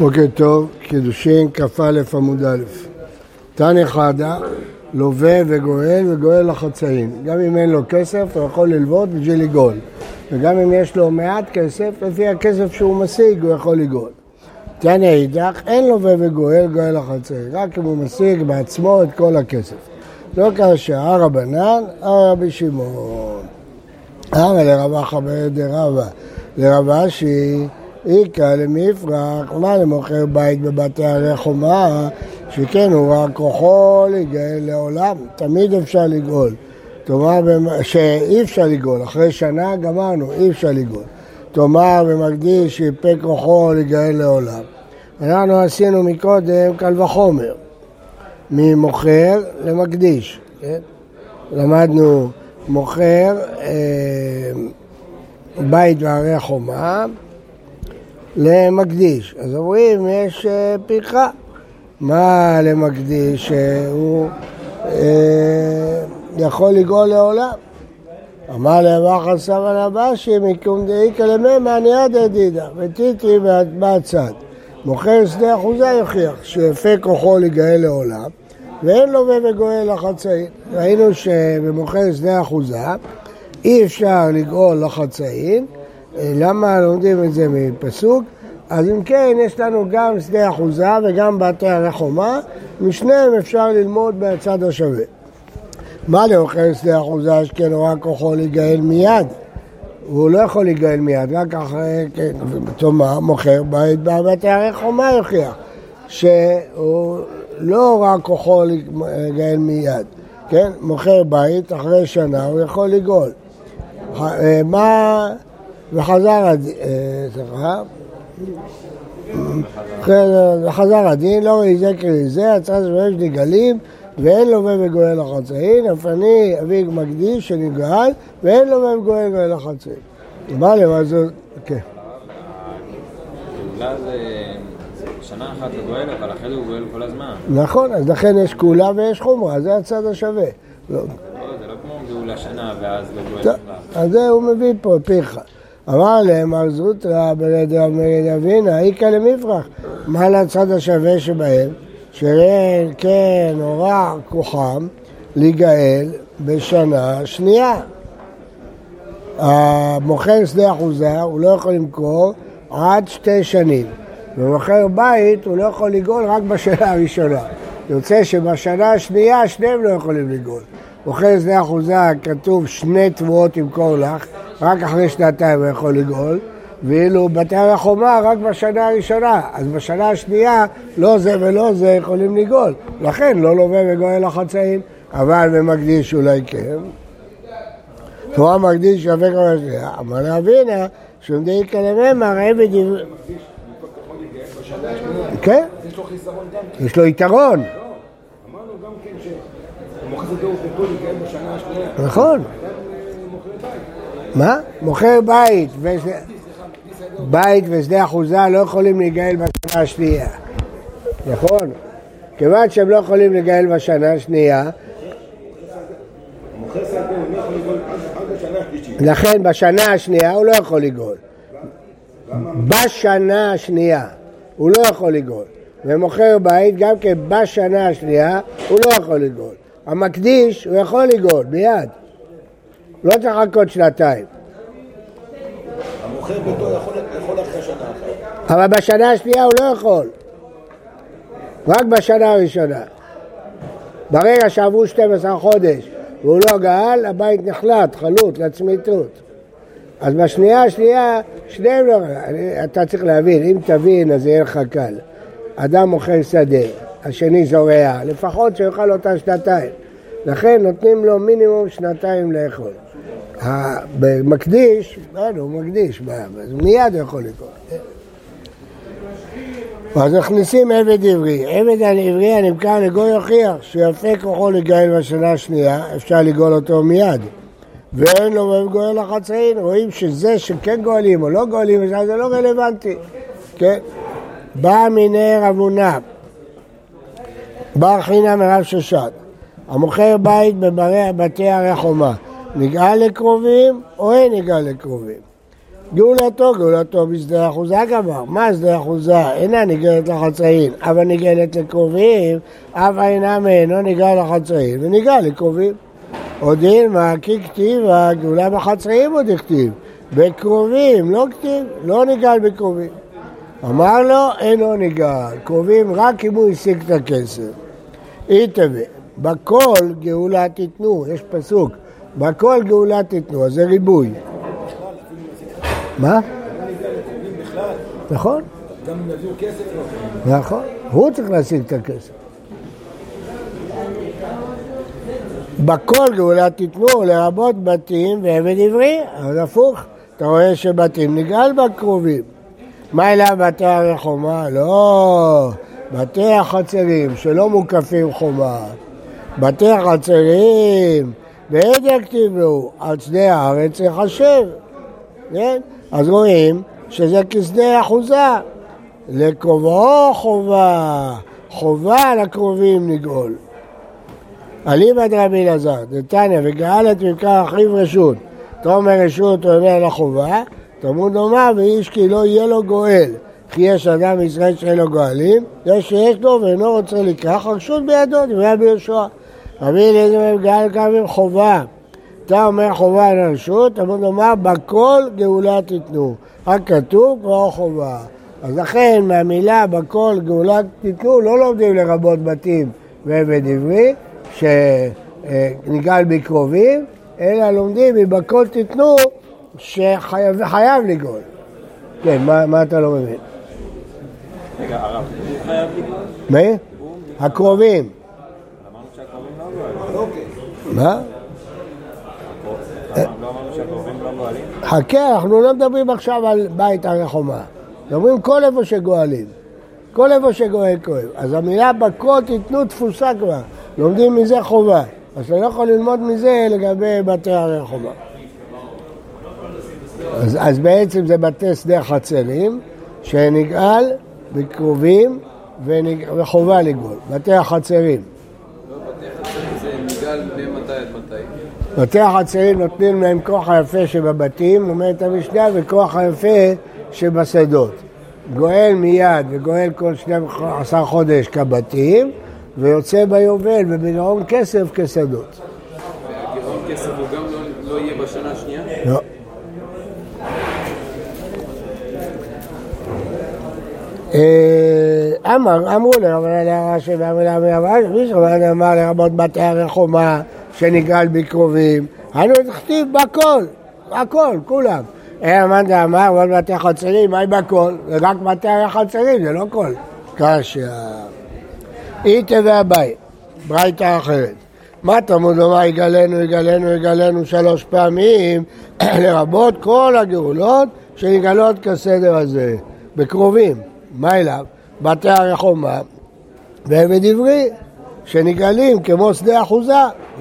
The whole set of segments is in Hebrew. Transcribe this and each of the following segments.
בוקר טוב, קידושין כ"א עמוד א'. תניא חדה, לווה וגואל וגואל לחצאים. גם אם אין לו כסף, הוא יכול ללוות בשביל לגאול. וגם אם יש לו מעט כסף, לפי הכסף שהוא משיג, הוא יכול לגאול. תניא אידך, אין לווה וגואל, גואל לחצאים. רק אם הוא משיג בעצמו את כל הכסף. לא כאשר הרבנן, הרבי שמעון. אמר לרבה חבר דרבה, לרב אשי איכא למפרח, מה למוכר בית בבתי הרי חומה, שכן הוא רק כוחו לגאל לעולם, תמיד אפשר לגאול. תאמר שאי אפשר לגאול, אחרי שנה גמרנו, אי אפשר לגאול. תאמר במקדיש שיפה כוחו לגאל לעולם. אנחנו עשינו מקודם קל וחומר, ממוכר למקדיש, כן? למדנו מוכר אה, בית והרי החומה למקדיש. אז אומרים, יש אה, פרחה. מה למקדיש? הוא אה, יכול לגאול לעולם. אמר לאבך סבא נבשי מקום דאיקא למימא ניעד ידידה וטיטי מהצד. מוכר שדה אחוזה יוכיח שיפה כוחו לגאל לעולם ואין לו וגואל לחצאין. ראינו שבמוכר שדה אחוזה אי אפשר לגאול לחצאין למה לומדים את זה מפסוק? אז אם כן, יש לנו גם שדה אחוזה וגם בתי הרחומה, משניהם אפשר ללמוד מהצד השווה. מה לאוכל שדה אחוזה שכן הוא רק להיגאל מיד? הוא לא יכול להיגאל מיד, רק אחרי, כן, תאמר, מוכר בית בבתי הרחומה יוכיח שהוא לא רק יכול להיגאל מיד, כן? מוכר בית, אחרי שנה הוא יכול לגאול. אה, מה... וחזר, סליחה, וחזר הדין, לא ראי זה כלי זה, הצד שמש נגלים, ואין לו וגואל לחצאין, אף אני אבי מקדיש שנגאל, ואין לו וגואל גואל לחצאין. מה למה זה, כן. שנה אחת הוא גואל, אבל אחרי זה הוא גואל כל הזמן. נכון, אז לכן יש כולה ויש חומרה, זה הצד השווה. לא, זה לא כמו גאולה שנה ואז לא גואל. אז זה הוא מביא פה פיך. אמר להם מר זוטרא ברד רב מרד אבינה, איכא למפרח. מה לצד השווה שבהם? שרן, כן או רע כוחם להיגאל בשנה שנייה. המוכר שדה אחוזה, הוא לא יכול למכור עד שתי שנים. ומוכר בית, הוא לא יכול לגאול רק בשנה הראשונה. יוצא שבשנה השנייה שניהם לא יכולים לגאול. מוכר שדה אחוזה, כתוב שני תבואות ימכור לך, רק אחרי שנתיים הוא יכול לגאול, ואילו בתי החומה רק בשנה הראשונה, אז בשנה השנייה לא זה ולא זה יכולים לגאול. לכן לא לווה וגואל לחצאים, אבל במקדיש אולי כן. תורה מקדיש שווה כל השנייה, אמר לאבינה, שומדי כלממה, עבד. כן, יש לו יתרון. נכון. מה? מוכר בית, בית ושדה אחוזה לא יכולים להיגאל בשנה השנייה, נכון? כיוון שהם לא יכולים להיגאל בשנה השנייה, לכן בשנה השנייה הוא לא יכול לגאול. בשנה השנייה הוא לא יכול לגאול. ומוכר בית גם כן בשנה השנייה הוא לא יכול לגאול. המקדיש הוא יכול לגאול מיד. לא צריך לחכות שנתיים. המוכר ביתו יכול אחרי שנה אחת. אבל בשנה השנייה הוא לא יכול. רק בשנה הראשונה. ברגע שעברו 12 חודש והוא לא גאל, הבית נחלט, חלוט, לצמיתות. אז בשנייה השנייה, שניהם לא... אתה צריך להבין, אם תבין אז יהיה לך קל. אדם מוכר שדה, השני זורע, לפחות שיאכל אותה שנתיים. לכן נותנים לו מינימום שנתיים לאכול. במקדיש, הוא מקדיש, אז מיד יכול לקרוא. אז מכניסים עבד עברי. עבד עברי הנמכר לגוי יוכיח שיפה כוחו לגאל בשנה השנייה, אפשר לגאול אותו מיד. ואין לו גואל לחצאין, רואים שזה שכן גואלים או לא גואלים, זה לא רלוונטי. כן? בא מיני רב הונא, בר חינא מרב שושן, המוכר בית בבתי הרי חומה, נגאל לקרובים או אין נגאל לקרובים? גאולתו, גאולתו בשדה אחוזה גמר. מה שדה אחוזה? אינה ניגלת לחצאין, אבל ניגלת לקרובים, אף אינה מאינו ניגל לחצאין, וניגל לקרובים. עוד דילמה, כי כתיב, הגאולה בחצאים עוד הכתיב. בקרובים, לא כתיב, לא ניגל בקרובים. אמר לו, אינו ניגל, קרובים רק אם הוא השיג את הכסף. איתווה, בכל גאולה תיתנו, יש פסוק, בכל גאולה תיתנו, אז זה ריבוי. מה? נכון. גם אם יביאו כסף לא. נכון, הוא צריך להשיג את הכסף. בכל גאולה תיתנו, לרבות בתים ועבד עברי, אבל הפוך, אתה רואה שבתים נגאל בקרובים. מה אליו בתי הרחומה? לא, בתי החצרים שלא מוקפים חומה. בתי החצרים, ועד יכתיבו, על שדה הארץ יחשב. כן? אז רואים שזה כשדה אחוזה. לקרובו חובה, חובה לקרובים לגאול. אליבא דרבי אלעזר, דתניא, וגאל את מקרא אחיו רשות, תאמר רשות הוא אומר לחובה, תלמוד לומר ואיש כי לא יהיה לו גואל. כי יש אדם בישראל שאין לו גואלים, יש שיש לו ואינו רוצה לקח, הרשות בידו, דברי רבי יהושע. רבי אליעזר גאל קרבים חובה. אתה אומר חובה על הרשות, תלמוד לומר בכל גאולה תיתנו. רק כתוב כבר חובה. אז לכן מהמילה בכל גאולה תיתנו לא לומדים לרבות בתים ועבד עברי, שנגאל בקרובים, אלא לומדים מבכל תיתנו שחייב לגאול. כן, מה, מה אתה לא מבין? רגע, הרב, הוא חייב לגאול? מי? הקרובים. אמרנו שהקרובים לא גואלים. מה? לא שהקרובים לא גואלים? חכה, אנחנו לא מדברים עכשיו על בית הרי חומה. מדברים כל איפה שגואלים. כל איפה שגואל כואב. אז המילה בכל תיתנו תפוסה כבר. לומדים מזה חובה. אז אתה לא יכול ללמוד מזה לגבי בתי הרי חומה. אז, אז בעצם זה בתי שדה חצרים, שנגאל בקרובים. וחובה לגאול. בתי החצרים. בתי החצרים נותנים להם כוח היפה שבבתים, אומרת המשנה, וכוח היפה שבשדות. גואל מיד וגואל כל 12 חודש כבתים, ויוצא ביובל ובגרעון כסף כשדות. והגירעון כסף הוא גם לא- לא יהיה בשנה השנייה? לא. אמר, אמרו לרבנן מרבן, מי שרבנן אמר לרבות בתי הרחומה שנגאל בקרובים, היינו תכתיב בכל, הכל, כולם. אה, מאן דאמר, אבל בתי החצרים, מה עם הכל? זה רק בתי החצרים, זה לא כל. קשה. איתה והבית, ברייתא אחרת. מה תלמוד לומר יגלנו, יגלנו, יגלנו שלוש פעמים, לרבות כל הגאולות שנגלות כסדר הזה, בקרובים. מה אליו? בתי הרחומה ועבד עברי, שנגאלים כמו שדה אחוזה.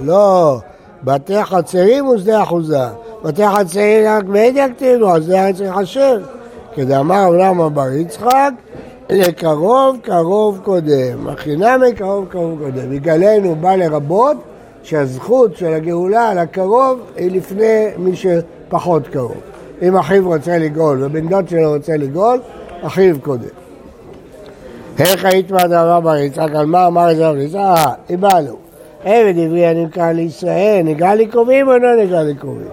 לא, בתי חצרים הוא שדה אחוזה. בתי חצרים רק בעד יקטינו, אז זה היה צריך לחשב. כדאמר עולם הבר יצחק, לקרוב קרוב קודם. החינמי קרוב קרוב קודם. יגאלנו בא לרבות שהזכות של הגאולה על הקרוב היא לפני מי שפחות קרוב. אם אחיו רוצה לגאול ובן דוד שלו רוצה לגאול, אחיו קודם. איך היית מהדבר בר יצחק, על מה אמר את זה רב יצחק? אה, איבדנו. עבד עברי הנמכר לישראל, נגע לי קרובים או לא נגע לי קרובים?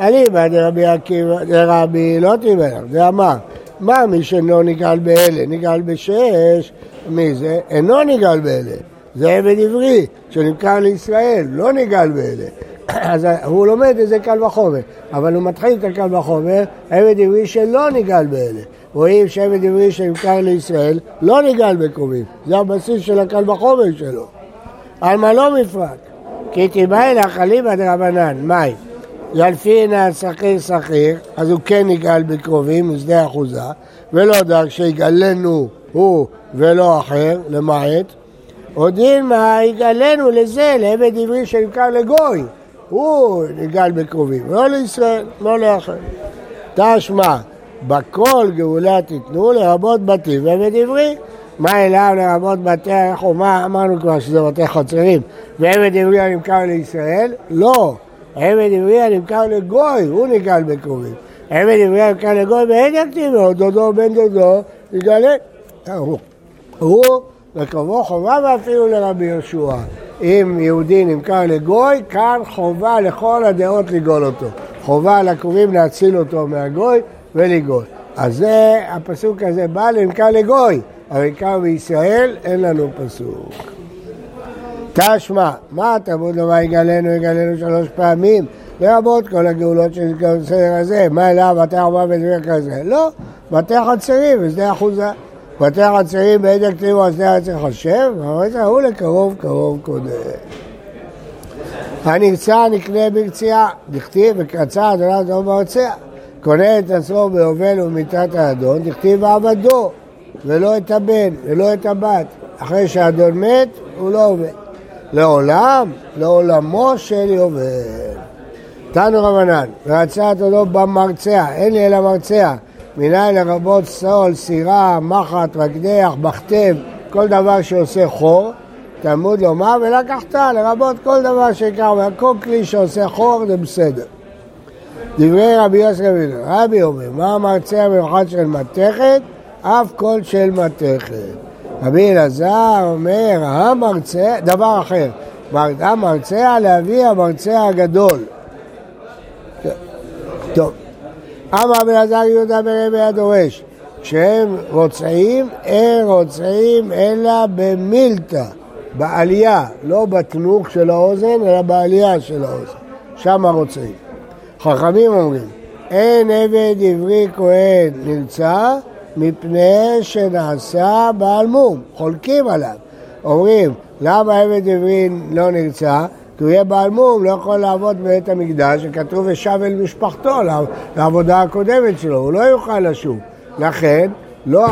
אליבא דרבי עקיבא, דרבי לא תימלך, זה אמר, מה מי שאינו נגאל באלה? נגאל בשש, מי זה? אינו נגאל באלה. זה עבד עברי, שנמכר לישראל, לא נגאל באלה. אז הוא לומד את זה קל וחומר, אבל הוא מתחיל את הקל וחומר, עבד עברי שלא נגאל באלה. רואים שעבד עברי שנמכר לישראל לא נגאל בקרובים, זה הבסיס של הקל וחומר שלו. על מה לא מפרק? כי תיבא אליך אליבא דרבנן, מאי? ילפינא שכיר שכיר, אז הוא כן יגאל בקרובים, משדה אחוזה, ולא דאג שיגאלנו הוא ולא אחר, למעט. הודין מה יגאלנו לזה, לעבד עברי שנמכר לגוי, הוא נגאל בקרובים, לא לישראל, לא לאחר. תשמע, בכל גאולה תיתנו לרבות בתים ועבד עברי. מה אליו לרבות בתי החומה, אמרנו כבר שזה בתי חצרים, ועבד עברי הנמכר לישראל? לא, עבד עברי הנמכר לגוי, הוא נגאל בקרובים. עבד עברי כאן לגוי ואין יכתיבו, דודו בן דודו יגלה. הוא וקרבו חובה ואפילו לרבי יהושע. אם יהודי נמכר לגוי, כאן חובה לכל הדעות לגאול אותו. חובה לקרובים להציל אותו מהגוי ולגאול. אז זה, הפסוק הזה בא לנמכר לגוי, אבל נמכר בישראל אין לנו פסוק. תשמע, מה תלמוד לומר יגלנו, יגלנו שלוש פעמים, לרבות כל הגאולות של הסדר הזה, מה אליו, בתי ארבעה ודבר כזה? לא, בתי חצרים ושדה אחוזה. בתי חצרים בעד הכתיבו על שדה עצר חושב, אבל הוא לקרוב קרוב קודם. הנרצע נקנה ברציעה, דכתיב וקרצה אדוני אדום בארציה. קונה את עצמו ביובל ובמיתת האדון, דכתיב ועבדו, ולא את הבן ולא את הבת. אחרי שהאדון מת, הוא לא עובד. לעולם, לעולמו של יובל. תנו רבנן, ורצה את אותו במרצע, אין לי אלא מרצע. מנין לרבות סול, סירה, מחט, מקדח, בכתב, כל דבר שעושה חור, תלמוד לומר ולקחת, לרבות כל דבר שיקר, כל כלי שעושה חור זה בסדר. דברי רבי יוסף אבינו, רבי אומר, מה המרצע המיוחד של מתכת? אף קול של מתכת. רבי אלעזר אומר, המרצע, דבר אחר, המרצע להביא המרצע הגדול. טוב, אמר בן עזר יהודה ברבי הדורש, כשהם רוצעים, אין רוצעים אלא במילתא, בעלייה, לא בתנוך של האוזן, אלא בעלייה של האוזן, שם רוצעים. חכמים אומרים, אין עבד עברי כהן נמצא מפני שנעשה בעל מום, חולקים עליו. אומרים, למה עבד עברי לא נרצה? כי הוא יהיה בעל מום, לא יכול לעבוד בבית המקדש, שכתוב ושב אל משפחתו לעבודה הקודמת שלו, הוא לא יוכל לשוב. לכן, לא,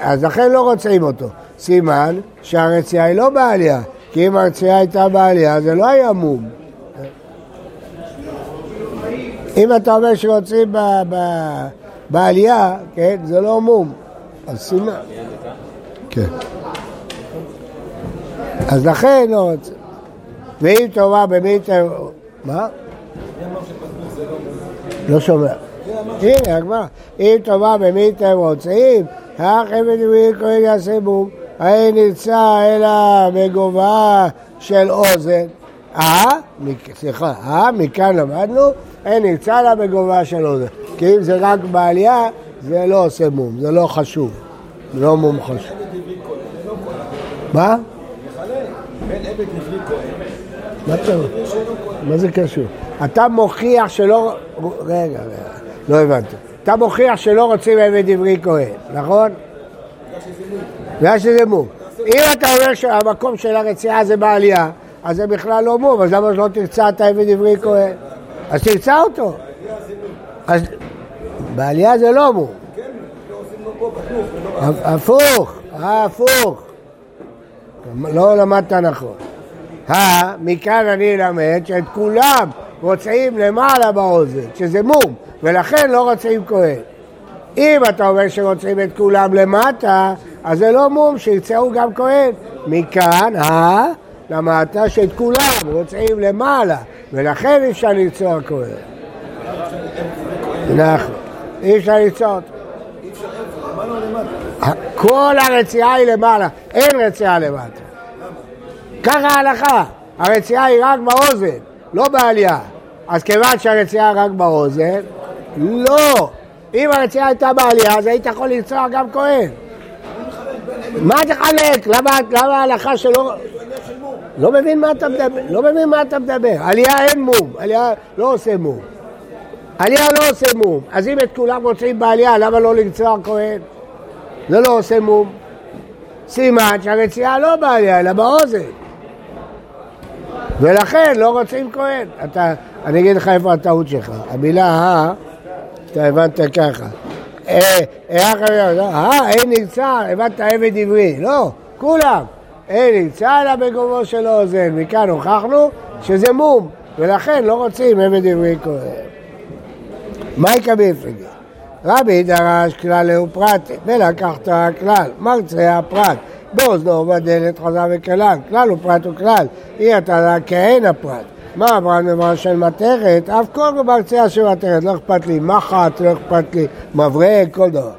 אז לכן לא רוצים אותו. סימן שהרציעה היא לא בעלייה, כי אם הרציעה הייתה בעלייה זה לא היה מום. אם אתה אומר שרוצים בעלייה, כן, זה לא מום, אז סימן. כן. אז לכן לא רוצים. ואם טובה במיתר... מה? לא שומע. הנה, הגמרא. אם טובה במיתר רוצים, האח עבד עברי כהן יעשה בום. האין נרצה אלא בגובה של אוזן. אה? סליחה, אה? מכאן למדנו, אין נרצה אלא בגובה של אוזן. כי אם זה רק בעלייה, זה לא עושה מום, זה לא חשוב. זה לא מום חשוב. מה? מה אתה מה זה קשור? אתה מוכיח שלא... רגע, לא הבנתי. אתה מוכיח שלא רוצים עבד עברי כהן, נכון? בגלל שזה מום. אם אתה אומר שהמקום של הרציעה זה בעלייה, אז זה בכלל לא מום, אז למה שלא תרצה את העבד עברי כהן? אז תרצה אותו. אז בעלייה זה לא מום. הפוך, הפוך. לא למדת נכון. מכאן אני אלמד שאת כולם רוצים למעלה באוזן, שזה מום, ולכן לא רוצים כהן. אם אתה אומר שרוצים את כולם למטה, אז זה לא מום, שיצאו גם כהן. מכאן, אה, למטה שאת כולם רוצים למעלה, ולכן אי אפשר לרצוע כהן. נכון, אי אפשר לרצוע אותו. כל הרציעה היא למעלה, אין רציעה למטה. ככה ההלכה, הרציעה היא רק באוזן, לא בעלייה. אז כיוון שהרציעה רק באוזן, לא. אם הרציעה הייתה בעלייה, אז היית יכול לרצוח גם כהן. מה תחלק? למה ההלכה שלא... לא מבין מה אתה מדבר, לא מבין מה אתה מדבר. עלייה אין מום, עלייה לא עושה מום. עלייה לא עושה מום. אז אם את כולם רוצים בעלייה, למה לא לרצוח כהן? זה לא עושה מום. סימן שהרציעה לא בעלייה, אלא באוזן. ולכן לא רוצים כהן. אתה, אני אגיד לך איפה הטעות שלך. המילה ה, אתה הבנת ככה. אה, אה, אין נמצא, הבנת עבד עברי. לא, כולם. אין נמצא אלא בגובו של האוזן. מכאן הוכחנו שזה מום, ולכן לא רוצים עבד עברי כהן. מה יקבל פגר? רבי דרש כלל ופרט, ולקחת כלל, מרצה הפרט. באוזנו ובדלת חזר וכלל, כלל ופרט וכלל, אי אתה כהן הפרט. מה אמרה דבר של מתכת? אף כל מרצע של מתכת, לא אכפת לי מחט, לא אכפת לי מברק, כל דבר.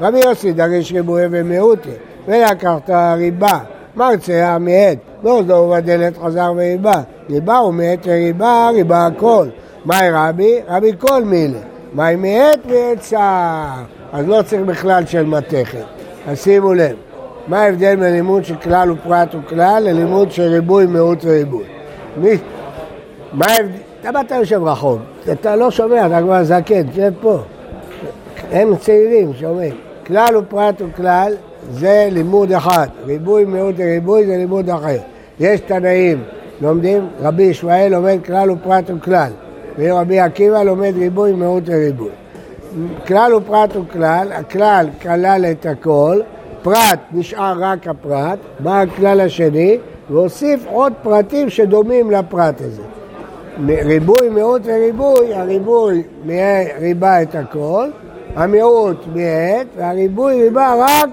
רבי יוסי דריש ריבוי ומיעוטי, ולקחת ריבה, מרצע מעט, לא זו בדלת חזר וריבה, ריבה הוא מעט וריבה, ריבה הכל. מהי רבי? רבי כל מילה. מהי מעט מעט שער. אז לא צריך בכלל של מתכת. אז שימו לב, מה ההבדל בין לימוד של כלל ופרט וכלל ללימוד של ריבוי, מיעוט וריבוי? מי... מה ההבדל? למה אתה יושב רחוק? אתה לא שומע, אתה כבר זקן, תשב פה. הם צעירים, שומעים. כלל ופרט וכלל זה לימוד אחד. ריבוי, מיעוט וריבוי זה לימוד אחר. יש תנאים, לומדים, רבי ישמעאל לומד כלל ופרט וכלל. ורבי עקיבא לומד ריבוי, מיעוט וריבוי. כלל ופרט וכלל, הכלל כלל את הכל, פרט נשאר רק הפרט, בא הכלל השני והוסיף עוד פרטים שדומים לפרט הזה. ריבוי, מיעוט וריבוי, הריבוי ריבה את הכל, המיעוט מיעט, והריבוי ריבה רק,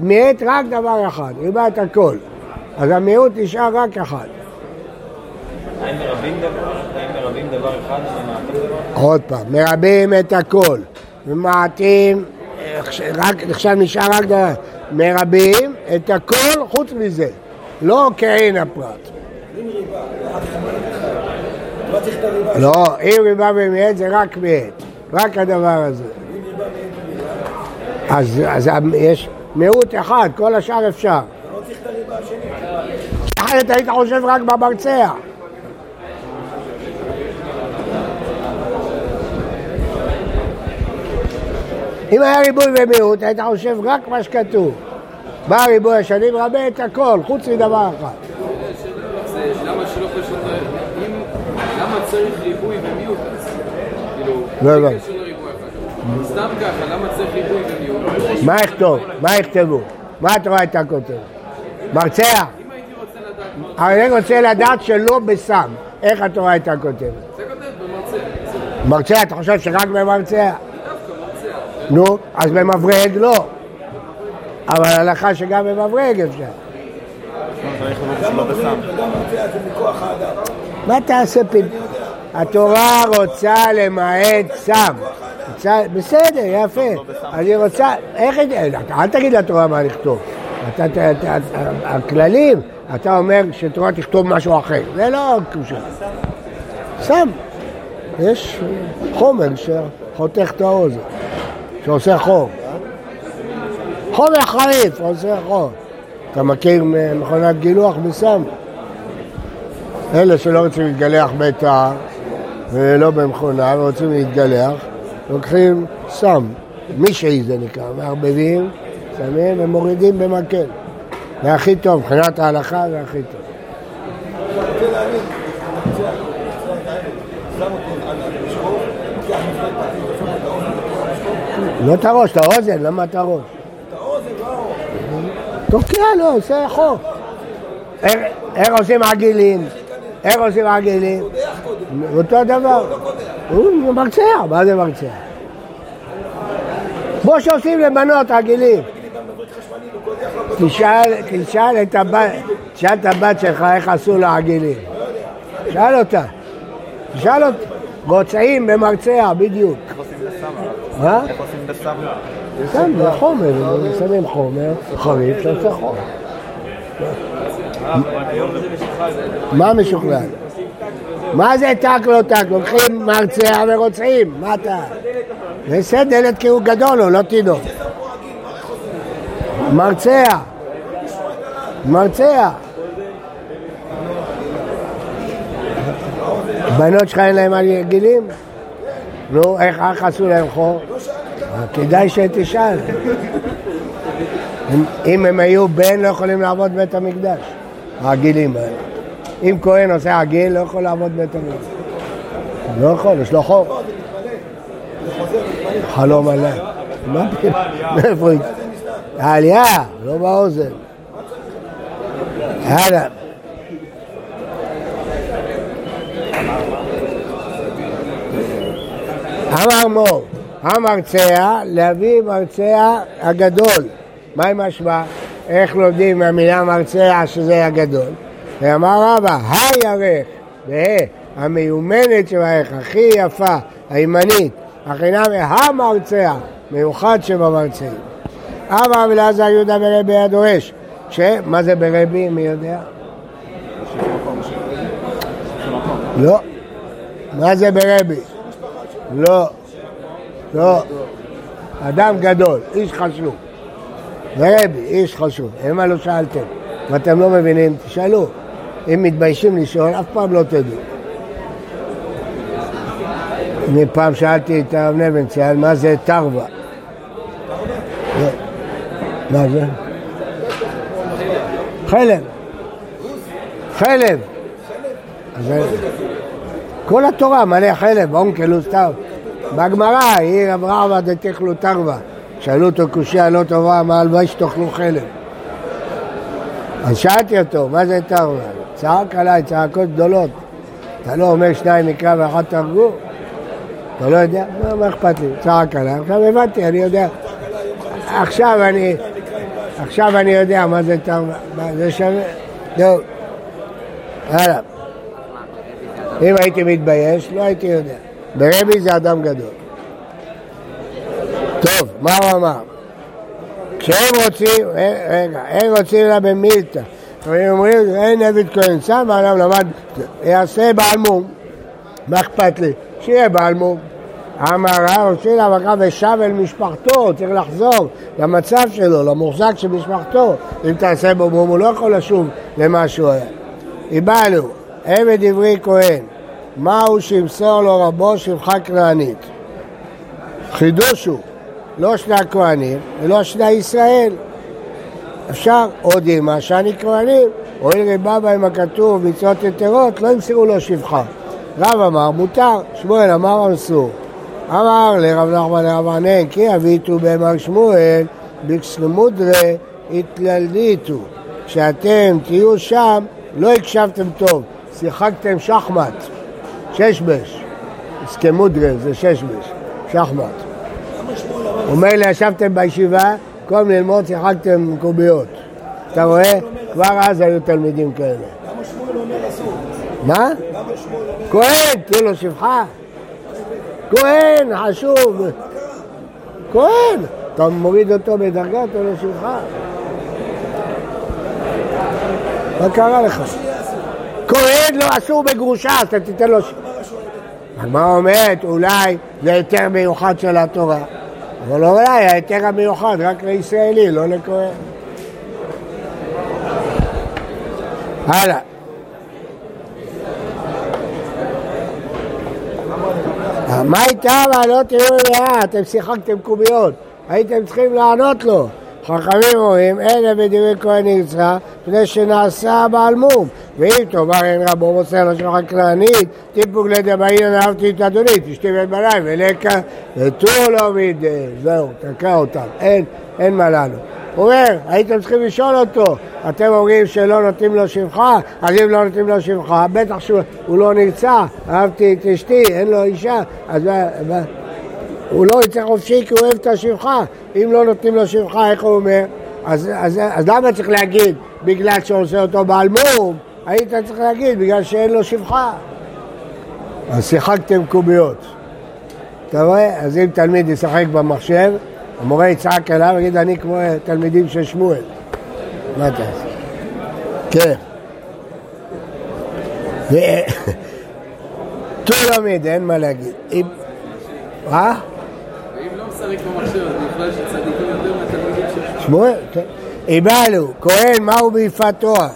מיעט רק דבר אחד, ריבה את הכל. אז המיעוט נשאר רק אחד. האם מרבים דבר אחד ומעטים דבר? עוד פעם, מרבים את הכל, ומעטים, רק, עכשיו נשאר רק דבר, מרבים את הכל חוץ מזה, לא כעין הפרט. לא, אם ריבה ומעט זה רק מעט, רק הדבר הזה. אז, אז יש מיעוט אחד, כל השאר אפשר. אחרת היית חושב רק במרצע. אם היה ריבוי ומיעוט, היית חושב רק מה שכתוב. בא ריבוי השנים, רבה את הכל, חוץ מדבר אחד. למה צריך ריבוי ומיעוט? כאילו... לא בלי הבנתי. קשר לריבוי אחד. סתם ככה, למה צריך ריבוי ומיעוט? מה יכתוב? מה יכתבו? מה התורה הייתה כותבת? מרצע. אם הייתי רוצה לדעת מה... אני רוצה לדעת שלא בסם. איך התורה הייתה כותבת? זה כותב במרצה. זה מרצע, אתה חושב שרק במרצע? נו, אז במברג לא. אבל הלכה שגם במברג אפשר. מה תעשה פתאום? התורה רוצה למעט סם. רוצה- בסדר, יפה. אני רוצה, איך, אל תגיד לתורה מה לכתוב. אתה, אתה, אתה, הכללים, אתה אומר שתורה תכתוב משהו אחר. זה לא קושה. סם. יש חומר שחותך את האוזן, שעושה חור. חומר חריף עושה חור. אתה מכיר מכונת גילוח בסם? אלה שלא רוצים להתגלח בתא ולא במכונה ורוצים להתגלח, לוקחים סם, מישהי זה נקרא, מערבבים, שמים ומורידים במקל. זה הכי טוב, מבחינת ההלכה זה הכי טוב. לא את הראש, את האוזן, למה את הראש? את האוזן, לא הראש. תוקע לו, עושה. איך- איך עושים עגילים? איך עושים עגילים? אותו דבר. הוא מרצע, מה זה מרצע? כמו שעושים לבנות עגילים. תשאל, תשאל את הבת, תשאל את שלך איך עשו לה עגילים. שאל אותה. תשאל אותה. מוצאים במרצע, בדיוק. מה? איך עושים בסם? סתם, זה חומר, שמים חומר, חריף, שעושה חומר. מה משוכלל? מה זה טק לא טק? לוקחים מרצע ורוצחים, מה אתה? זה דלת כי הוא גדול, הוא לא תינוק. מרצע. מרצע. בנות שלך אין להם גילים? נו, איך איך עשו להם חור? כדאי שתשאל. אם- הם היו בן, לא יכולים לעבוד בית המקדש. העגילים האלה. אם כהן עושה עגיל, לא יכול לעבוד בית המקדש. לא יכול, יש לו חור. חלום עליי. מה פתאום? מאיפה היא? העלייה, לא באוזן. הלאה. אמר מור, המרצע, להביא מרצע הגדול. מה עם משמע? איך לומדים מהמילה מרצע שזה הגדול? ואמר רבא, הירך, המיומנת שבערך, הכי יפה, הימנית, הכינה מהמרצע, מיוחד שבמרצעים. אבא ולעזר יהודה ברבי הדורש, שמה זה ברבי, מי יודע? לא. מה זה ברבי? לא. לא. אדם גדול, איש חשוב. ברבי, איש חשוב. למה לא שאלתם? ואתם לא מבינים, תשאלו. אם מתביישים לשאול, אף פעם לא תדעו. אני פעם שאלתי את הרב נבנציאל, מה זה תרווה? לא. מה זה? חלב. חלב. כל התורה מלא חלב, אונקלוס תר. בגמרא, עיר אברהמה דתכלו תרווה. שאלו אותו קושייה לא טובה, מה הלוואי שתאכלו חלב. אז שאלתי אותו, מה זה תרווה? צעק עליי צעקות גדולות. אתה לא אומר שניים מקרא ואחת תרגו? אתה לא יודע? מה, מה אכפת לי? צעק עליי. עכשיו הבנתי, אני יודע. עכשיו אני... עכשיו אני יודע מה זה תרווה. זה שווה... טוב. הלאה. אם הייתי מתבייש, לא הייתי יודע. ברבי זה אדם גדול. טוב, מה הוא אמר? כשהם רוצים, רגע, הם רוצים לה במילתא. הם אומרים, אין עבד כהן שם, והאדם למד, יעשה בעל מום. מה אכפת לי? שיהיה בעל מום. אמר הרב עושה לה ושב אל משפחתו, צריך לחזור למצב שלו, למוחזק של משפחתו. אם תעשה בו מום, הוא לא יכול לשוב למה שהוא היה. איבדנו, עבד עברי כהן, מהו שימסור לו רבו שבחה כנענית? חידוש הוא, לא שני הכהנים ולא שני ישראל. אפשר עוד אימה שאני כהנים, הואיל ריבה בהם הכתוב מצוות יתרות, לא ימסרו לו שבחה. רב אמר מותר, שמואל אמר אסור. אמר לרב נחמן לרב ענן, כי אביתו באמר שמואל, בקסלמודרי התללדיתו. כשאתם תהיו שם, לא הקשבתם טוב, שיחקתם שחמט, ששבש. סכמודרי זה ששבש, שחמט. אומר לי, ישבתם בישיבה, במקום ללמוד שיחקתם קוביות. אתה רואה? כבר אז היו תלמידים כאלה. למה שמואל אומר אסור? מה? כהן, תהיה לו שבחה. כהן, חשוב. כהן. אתה מוריד אותו בדרגה, תהיה לו שבחה. מה קרה לך? כהן לא אסור בגרושה, אז אתה תיתן לו... הגמרא אומרת, אולי זה היתר מיוחד של התורה. אבל אולי ההיתר המיוחד רק לישראלי, לא לכהן. הלאה. מה איתה לא תראו לאט, אתם שיחקתם קוביות, הייתם צריכים לענות לו. חכמים אומרים, אלה בדברי כהן יצחק, מפני שנעשה בעל מום. ואם תאמר אין רבו מוסר לשולחן כנענית, טיפוג לדמאין אהבתי את אדוני, תשתי בן בליי ולקה ותו לא מידי. זהו, תקע אותם, אין, אין מה לנו. הוא אומר, הייתם צריכים לשאול אותו, אתם אומרים שלא נותנים לו שבחה, אז אם לא נותנים לו שבחה, בטח שהוא לא נרצע, אהבתי את אשתי, אין לו אישה, אז מה, הוא לא יצא חופשי כי הוא אוהב את השבחה. אם לא נותנים לו שבחה, איך הוא אומר? אז, אז, אז למה צריך להגיד בגלל שעושה אותו בעל מום? היית צריך להגיד בגלל שאין לו שבחה. אז שיחקתם קוביות. אתה רואה? אז אם תלמיד ישחק במחשב, המורה יצעק עליו ויגיד אני כמו תלמידים של שמואל. מה אתה עושה? כן. תולמיד, אין מה להגיד. מה? שמואל, כן. איבלו, כהן, מהו ביפת תואר?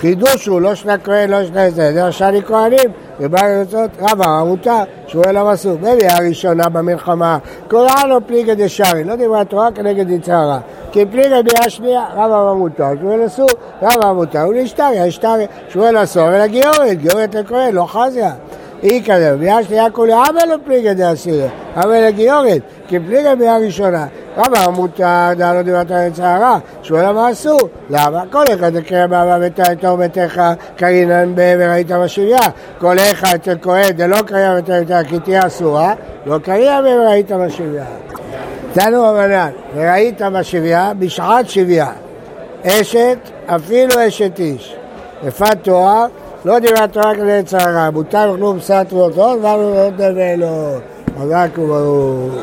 חידוש הוא, לא שנה כהן, לא שנה זה, זה רשני כהנים, ובא לרצות רבא, עמותה, שמואל המסור. במאה הראשונה במלחמה, כולנו פליגה דשארי, לא דיברה תורה כנגד יצהרה. כי פליגה ביאה שנייה, רבא עמותה, שמואל אסור, רבא עמותה, הוא להשתריה, השתריה, שמואל אסור, ולגיורת, גיורת לכהן, לא חזיה. היא כזה, ביאה שנייה כולי עמל לא פליגה דאסיריה, עמל לגיורת, כי פליגה ביאה ראשונה. רבא מותר, דע לא דיברת על צערה, שואל למה אסור? למה? כל אחד יקרא באהבה ותא את אור ביתך, קרינן וראית בשביה. כל אחד אצל כהן, דלא קריא ותא ותא, כי תהיה אסורה, לא קריא וראית בשביה. תנו רבנן, וראית בשביה בשעת שביה. אשת, אפילו אשת איש. יפת תואר, לא דיברה תורה כדי צערה, מותר לאכלו בשר תבואות, ואנו לא לו, חזק וברוך.